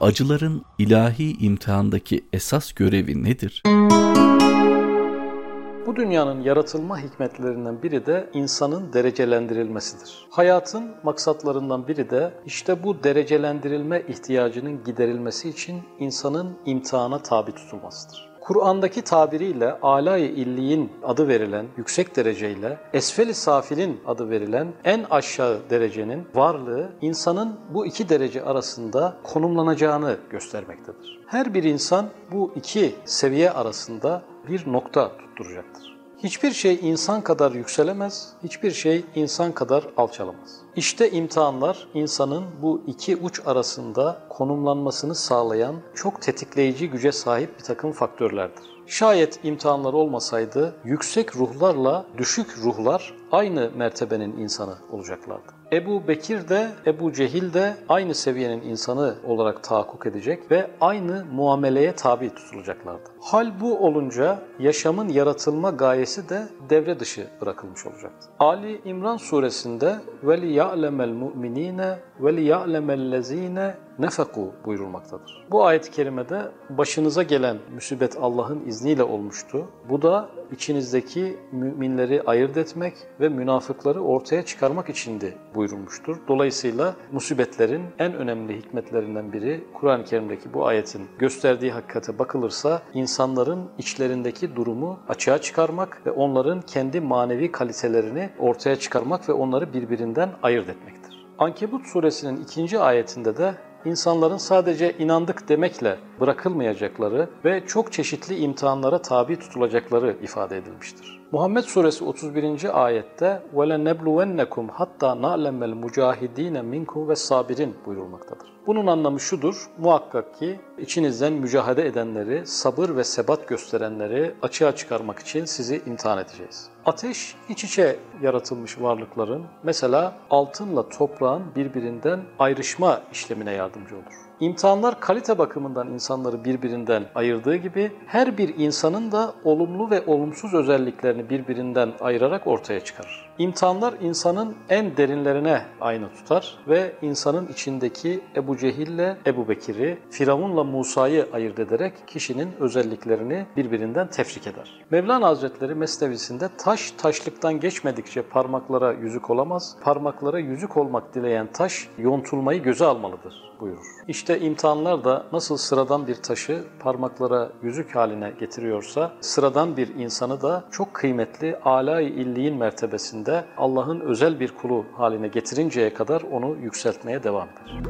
acıların ilahi imtihandaki esas görevi nedir? Bu dünyanın yaratılma hikmetlerinden biri de insanın derecelendirilmesidir. Hayatın maksatlarından biri de işte bu derecelendirilme ihtiyacının giderilmesi için insanın imtihana tabi tutulmasıdır. Kur'an'daki tabiriyle alay-ı illiyin adı verilen yüksek dereceyle esfel-i safilin adı verilen en aşağı derecenin varlığı insanın bu iki derece arasında konumlanacağını göstermektedir. Her bir insan bu iki seviye arasında bir nokta tutturacaktır. Hiçbir şey insan kadar yükselemez, hiçbir şey insan kadar alçalamaz. İşte imtihanlar insanın bu iki uç arasında konumlanmasını sağlayan çok tetikleyici güce sahip bir takım faktörlerdir. Şayet imtihanlar olmasaydı yüksek ruhlarla düşük ruhlar aynı mertebenin insanı olacaklardı. Ebu Bekir de Ebu Cehil de aynı seviyenin insanı olarak tahakkuk edecek ve aynı muameleye tabi tutulacaklardı. Hal bu olunca yaşamın yaratılma gayesi de devre dışı bırakılmış olacaktı. Ali İmran suresinde veli ya'lemel mu'minine veli ya'lemellezine nefeku buyurulmaktadır. Bu ayet-i kerimede başınıza gelen müsibet Allah'ın izni izniyle olmuştu. Bu da içinizdeki müminleri ayırt etmek ve münafıkları ortaya çıkarmak içindi buyurulmuştur. Dolayısıyla musibetlerin en önemli hikmetlerinden biri Kur'an-ı Kerim'deki bu ayetin gösterdiği hakikate bakılırsa insanların içlerindeki durumu açığa çıkarmak ve onların kendi manevi kalitelerini ortaya çıkarmak ve onları birbirinden ayırt etmektir. Ankebut suresinin ikinci ayetinde de insanların sadece inandık demekle bırakılmayacakları ve çok çeşitli imtihanlara tabi tutulacakları ifade edilmiştir. Muhammed Suresi 31. ayette وَلَنَبْلُوَنَّكُمْ hatta نَعْلَمَ الْمُجَاهِد۪ينَ مِنْكُمْ ve sabirin buyurulmaktadır. Bunun anlamı şudur, muhakkak ki içinizden mücahede edenleri, sabır ve sebat gösterenleri açığa çıkarmak için sizi imtihan edeceğiz. Ateş iç içe yaratılmış varlıkların mesela altınla toprağın birbirinden ayrışma işlemine yardımcı olur. İmtihanlar kalite bakımından insanları birbirinden ayırdığı gibi her bir insanın da olumlu ve olumsuz özelliklerini birbirinden ayırarak ortaya çıkarır. İmtihanlar insanın en derinlerine ayna tutar ve insanın içindeki Ebu Cehil'le Ebu Bekir'i, Firavun'la Musa'yı ayırt ederek kişinin özelliklerini birbirinden tefrik eder. Mevlana Hazretleri Mesnevisinde taş taşlıktan geçmedikçe parmaklara yüzük olamaz, parmaklara yüzük olmak dileyen taş yontulmayı göze almalıdır buyurur. İşte imtihanlar da nasıl sıradan bir taşı parmaklara yüzük haline getiriyorsa, sıradan bir insanı da çok kıymetli alay illiğin mertebesinde Allah'ın özel bir kulu haline getirinceye kadar onu yükseltmeye devam eder.